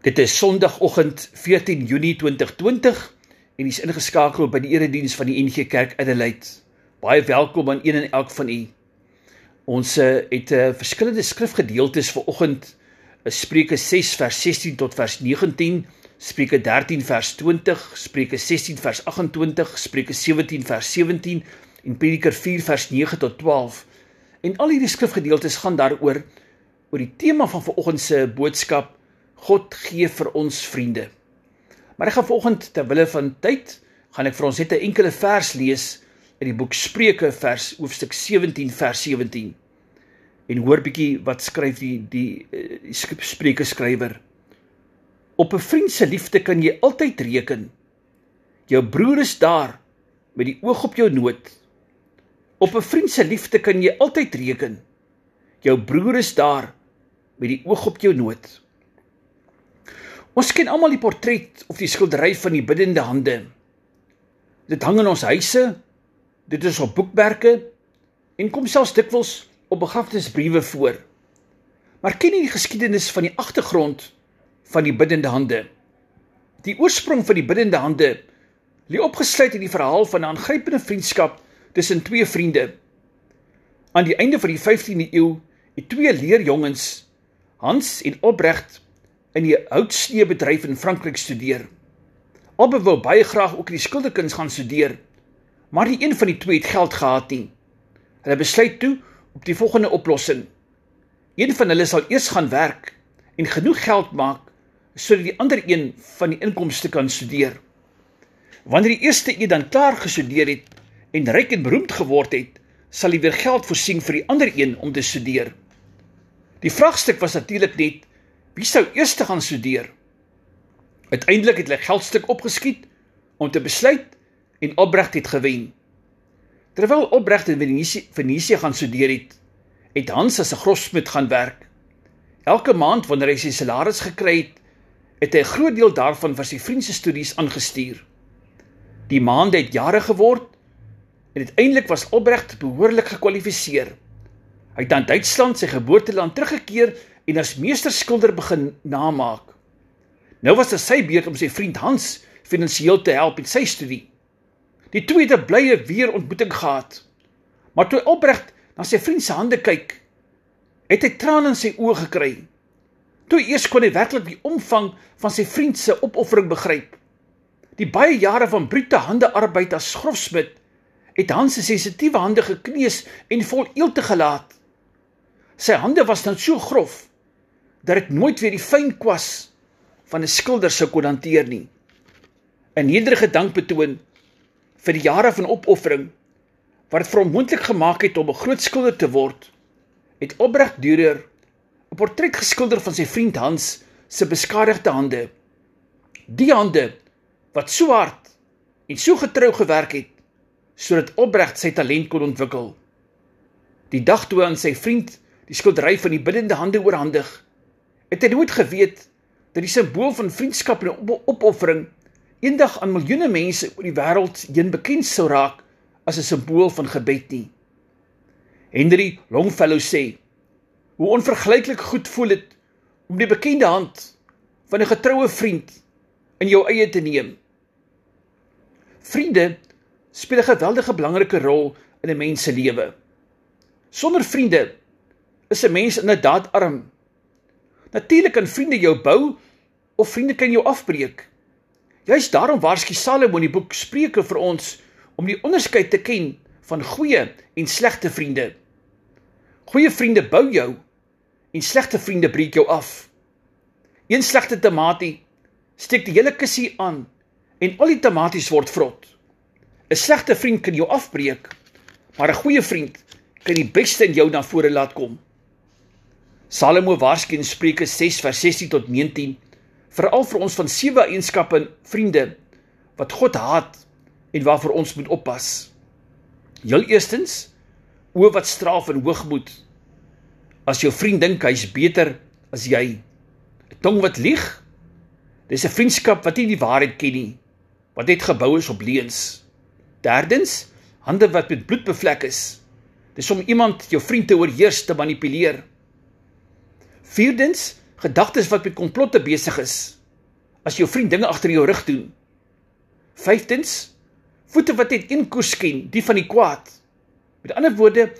Dit is Sondagoggend 14 Junie 2020 en u is ingeskakel by die erediens van die NG Kerk Adelaide. Baie welkom aan een en elk van u. Ons uh, het 'n uh, verskillende skrifgedeeltes vir oggend. Uh, Spreuke 6 vers 16 tot vers 19, Spreuke 13 vers 20, Spreuke 16 vers 28, Spreuke 17 vers 17 en Prediker 4 vers 9 tot 12. En al hierdie skrifgedeeltes gaan daaroor oor die tema van vanoggend se boodskap God gee vir ons vriende. Maar ek gaan vanoggend ter wille van tyd gaan ek vir ons net 'n enkele vers lees in die boek Spreuke vers hoofstuk 17 vers 17. En hoor bietjie wat skryf die die, die Spreuke skrywer. Op 'n vriend se liefde kan jy altyd reken. Jou broer is daar met die oog op jou nood. Op 'n vriend se liefde kan jy altyd reken. Jou broer is daar met die oog op jou nood. Ons ken almal die portret of die skildery van die biddende hande. Dit hang in ons huise, dit is op boekwerke en kom selfs dikwels op begrafnisbriewe voor. Maar ken jy die geskiedenis van die agtergrond van die biddende hande? Die oorsprong van die biddende hande lê opgesluit in die verhaal van 'n aangrypende vriendskap tussen twee vriende. Aan die einde van die 15de eeu het twee leerjongens, Hans en Albrecht, in die houtsneebedryf in Frankryk studeer. Albei wou baie graag ook die skilderkuns gaan studeer, maar nie een van die twee het geld gehad nie. Hulle besluit toe op die volgende oplossing. Een van hulle sal eers gaan werk en genoeg geld maak sodat die ander een van die inkomste kan studeer. Wanneer die eerste een dan klaar gestudeer het en ryk en beroemd geword het, sal hy weer geld voorsien vir die ander een om te studeer. Die vraagstuk was natuurlik net Wie sou eers te gaan studeer? Uiteindelik het hulle geldstuk opgeskiet om te besluit en Albrecht het gewen. Terwyl Albrecht in Venesië Venesië gaan studeer het, het Hans as 'n grofsmid gaan werk. Elke maand wanneer hy sy salaris gekry het, het hy 'n groot deel daarvan vir sy vriend se studies aangestuur. Die maande het jare geword en uiteindelik was Albrecht behoorlik gekwalifiseer. Hy het aan Duitsland, sy geboorteland, teruggekeer en as meesterskilder begin namaak. Nou was dit sy beurt om sy vriend Hans finansiëel te help met sy studie. Die twee het 'n blye weer ontmoeting gehad. Maar toe Albrecht na sy vriend se hande kyk, het hy trane in sy oë gekry. Toe eers kon hy werklik die omvang van sy vriend se opoffering begryp. Die baie jare van brute handearbeid as grofsmid het Hans se sensitiewe hande gekneus en vol eelt gelaat. Sy hande was nou so grof dat dit nooit weer die fyn kwas van 'n skilder sou kon hanteer nie. 'n Nederige dank betoon vir die jare van opoffering wat dit vir hom moontlik gemaak het om 'n groot skilder te word, het Albrecht Dürer 'n portret geskilder van sy vriend Hans se beskadigde hande. Die hande wat so hard en so getrou gewerk het sodat Albrecht sy talent kon ontwikkel. Die dag toe aan sy vriend die skildery van die biddende hande oorhandig, het hy nooit geweet dat die simbool van vriendskap en opoffering eendag aan miljoene mense oor die wêreld heen bekend sou raak as 'n simbool van gebed nie. Henry Longfellow sê: "Hoe onvergelyklik goed voel dit om die bekende hand van 'n getroue vriend in jou eie te neem." Vriende speel 'n geweldige belangrike rol in 'n mens se lewe. Sonder vriende is 'n mens inderdaad arm Natuurlik kan vriende jou bou of vriende kan jou afbreek. Juist daarom waarsku Salomo in die boek Spreuke vir ons om die onderskeid te ken van goeie en slegte vriende. Goeie vriende bou jou en slegte vriende breek jou af. Een slegte tamatie steek die hele kussie aan en al die tamaties word vrot. 'n Slegte vriend kan jou afbreek, maar 'n goeie vriend kan die beste in jou na vore laat kom. Salomo waarsku in Spreuke 6 vers 16 tot 19 veral vir ons van sewe eienskappe vriende wat God haat en waarvoor ons moet oppas. Heel eerstens oë wat straf en hoogmoed. As jou vriend dink hy's beter as jy, 'n tong wat lieg, dis 'n vriendskap wat nie die waarheid ken nie, wat net gebou is op leuns. Derdens, hande wat met bloed bevlek is. Dis om iemand jou vriend te oorheers te manipuleer. Vierdens, gedagtes wat met komplotte besig is. As jou vriend dinge agter jou rug doen. Vyftens, voete wat net een koers ken, die van die kwaad. Met ander woorde,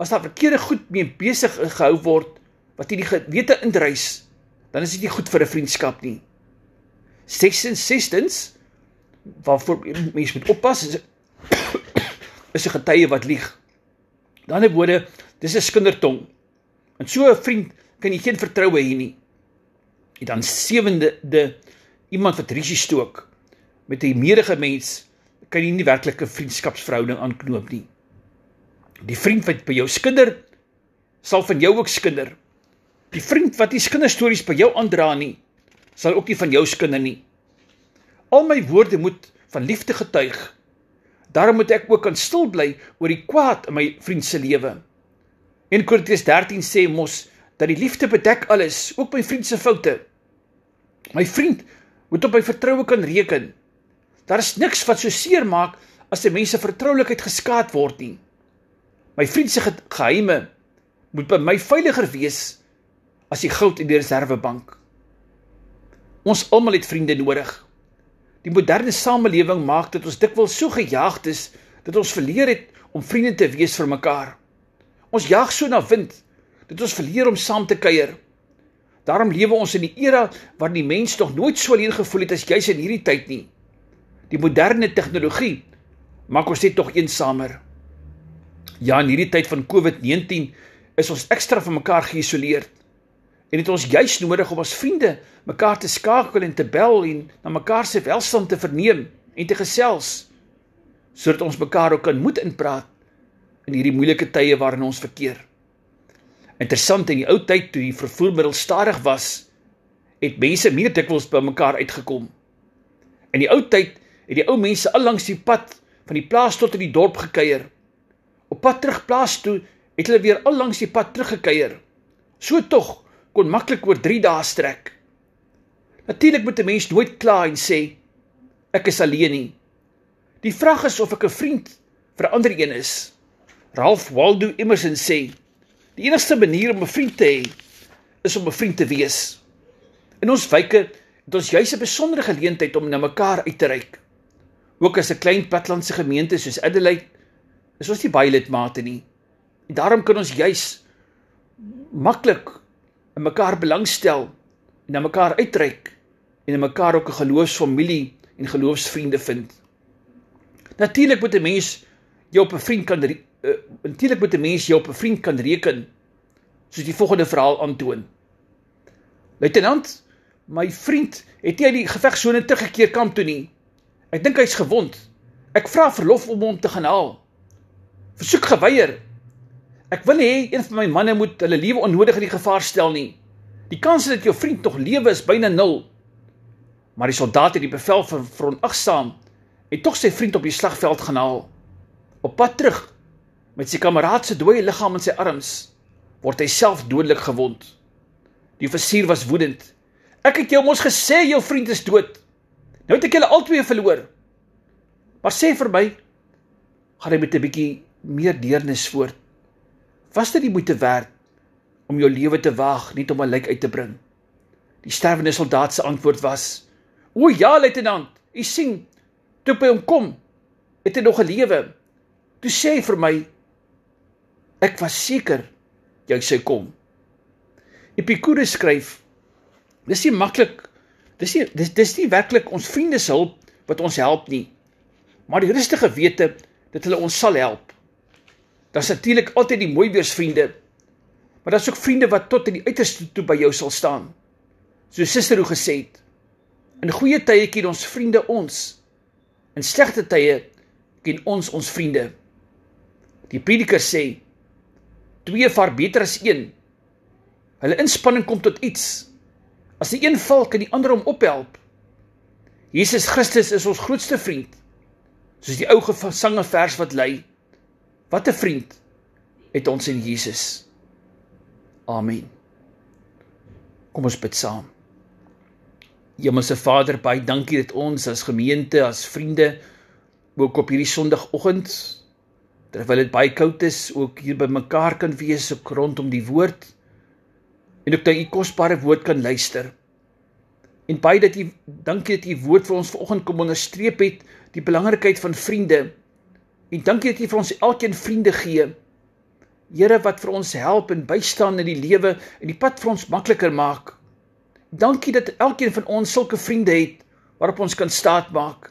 as daar verkeerde goed mee besig gehou word wat jy die gewete indrys, dan is dit nie goed vir 'n vriendskap nie. Sestens, sestens, waarvoor mense moet oppas is is 'n getuie wat lieg. Aan die ander woorde, dis 'n skindertong. En so 'n vriend kan jy geen vertroue hê nie. En dan sewende de iemand wat risie stook met 'n meerige mens kan jy nie werklike vriendskapsverhouding aanknoop nie. Die vriend wat by jou skinder sal van jou ook skinder. Die vriend wat die skinderstories by jou aandra nie, sal ook nie van jou skinder nie. Al my woorde moet van liefde getuig. Daarom moet ek ook kan stil bly oor die kwaad in my vriend se lewe. En Korintiërs 13 sê mos dat die liefde bedek alles, ook my vriend se foute. My vriend moet op my vertroue kan reken. Daar is niks wat so seer maak as 'n mens se vertroulikheid geskaad word nie. My vriend se geheime moet by my veiliger wees as die goud in die reservebank. Ons almal het vriende nodig. Die moderne samelewing maak dit ons dikwels so gejaagd is dat ons verleer het om vriende te wees vir mekaar. Ons jag so na wind dat ons verleer om saam te kuier. Daarom lewe ons in die era waar die mens nog nooit so alleen gevoel het as juis in hierdie tyd nie. Die moderne tegnologie maak ons net tog eensamer. Ja, in hierdie tyd van COVID-19 is ons ekstra van mekaar geïsoleer. En dit ons juis nodig om as vriende mekaar te skakel en te bel en na mekaar se welstand te verneem en te gesels sodat ons mekaar ook kan moed inpraat in hierdie moeilike tye waarin ons verkeer. Interessant in die ou tyd toe die vervoermiddel stadig was, het mense meer dikwels by mekaar uitgekom. In die ou tyd het die ou mense al langs die pad van die plaas tot in die dorp gekuier. Op pad terug plaas toe het hulle weer al langs die pad teruggekuier. So tog kon maklik oor 3 dae strek. Natuurlik moet 'n mens nooit kla en sê ek is alleen nie. Die vraag is of ek 'n vriend vir ander een is. Ralph Waldo Emerson sê Die enigste manier om 'n vriend te hê is om 'n vriend te wees. In ons wyke het ons juis 'n besondere geleentheid om na mekaar uit te reik. Ook as 'n klein platlandse gemeente soos Adelaide is ons nie baie lidmate nie. En daarom kan ons juis maklik in mekaar belangstel en na mekaar uitreik en in mekaar ook 'n geloofsfamilie en geloofsvriende vind. Natuurlik moet 'n mens jou op 'n vriend kan uh, natuurlik moet 'n mens jou op 'n vriend kan reken soos die volgende verhaal aantoon. Luitenant, my vriend het nie uit die gevegsone teruggekeer kamp toe nie. Ek dink hy's gewond. Ek vra verlof om hom te gaan haal. Versoek geweier. Ek wil hê een van my manne moet hulle lewe onnodig in gevaar stel nie. Die kans dat jou vriend nog lewe is byna nul. Maar die soldaat het die bevel vir veronagsaam en tog sy vriend op die slagveld gaan haal. Op pad terug Met sy kameraad se dooie liggaam in sy arms word hy self dodelik gewond. Die offisier was woedend. Ek het jou mos gesê jou vriend is dood. Nou het ek julle albei verloor. Maar sê vir my, gaan hy met 'n bietjie meer deernis voort? Was dit die moeite werd om jou lewe te waag net om 'n lijk uit te bring? Die sterwende soldaat se antwoord was: "O ja, luitenant, u sien, toe by hom kom, het hy nog gelewe." Toe sê hy vir my: Ek was seker jy sou kom. Epikures skryf: Dis nie maklik. Dis nie dis dis nie werklik ons vriende se hulp wat ons help nie. Maar die rustige wete dat hulle ons sal help. Daar's natuurlik altyd die mooi weersvriende. Maar daar's ook vriende wat tot in die uiterste toe by jou sal staan. So suster hoe gesê het. In goeie tye ken ons vriende ons. In slegte tye ken ons ons vriende. Die prediker sê twee vaar beter as een. Hulle inspanning kom tot iets. As die een val, kan die ander hom ophelp. Jesus Christus is ons grootste vriend. Soos die ou gesange vers wat lui: Wat 'n vriend het ons in Jesus. Amen. Kom ons bid saam. Hemelse Vader, baie dankie dat ons as gemeente, as vriende ook op hierdie Sondagoggend terwyl dit baie koud is ook hier by mekaar kan wees ook rondom die woord en ook na u kosbare woord kan luister. En baie dat u dankie dat u woord vir ons vanoggend kom onderstreep het die belangrikheid van vriende. En dankie dat u vir ons elkeen vriende gee. Here wat vir ons help en bystaan in die lewe en die pad vir ons makliker maak. Dankie dat elkeen van ons sulke vriende het waarop ons kan staatmaak.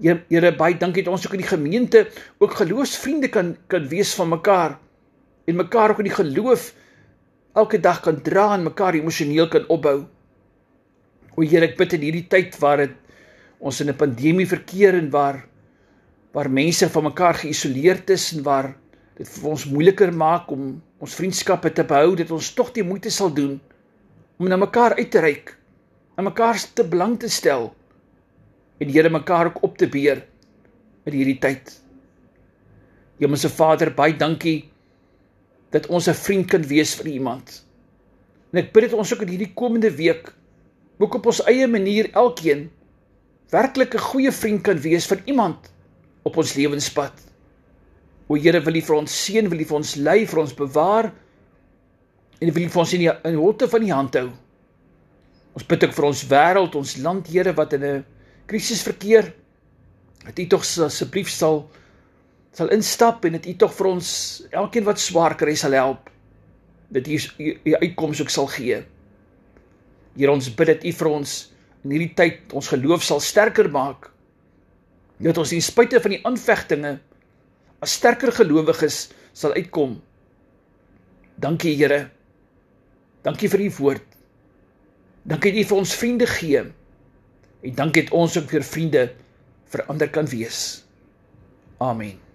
Here baie dankie dat ons ook in die gemeente ook geloofsvriende kan kan wees van mekaar en mekaar ook in die geloof elke dag kan dra en mekaar emosioneel kan opbou. O Here, ek bid in hierdie tyd waar dit ons in 'n pandemie verkeer en waar waar mense van mekaar geïsoleerd is en waar dit vir ons moeiliker maak om ons vriendskappe te behou, dat ons tog die moeite sal doen om na mekaar uit te reik, na mekaar te belang te stel en Here mekaar ook op te beer in hierdie tyd. Hemelse Vader, baie dankie dat ons 'n vriend kan wees vir iemand. En ek bid dit ons ook in hierdie komende week ook op ons eie manier elkeen werklik 'n goeie vriend kan wees vir iemand op ons lewenspad. O Here, wil U vir ons seën, wil U vir ons lei, vir ons bewaar en wil U vir ons in die in holte van die hand hou. Ons bid ook vir ons wêreld, ons land, Here, wat in 'n krisis verkeer dat u tog asseblief sal sal instap en dat u tog vir ons elkeen wat swaar kry sal help dat u u uitkoms ook sal gee. Here ons bid dat u vir ons in hierdie tyd ons geloof sal sterker maak. Dat ons ten spyte van die aanvegtinge as sterker gelowiges sal uitkom. Dankie Here. Dankie vir u woord. Dankie dat u vir ons vriende gee. En dankie dat ons ook weer vriende verander kan wees. Amen.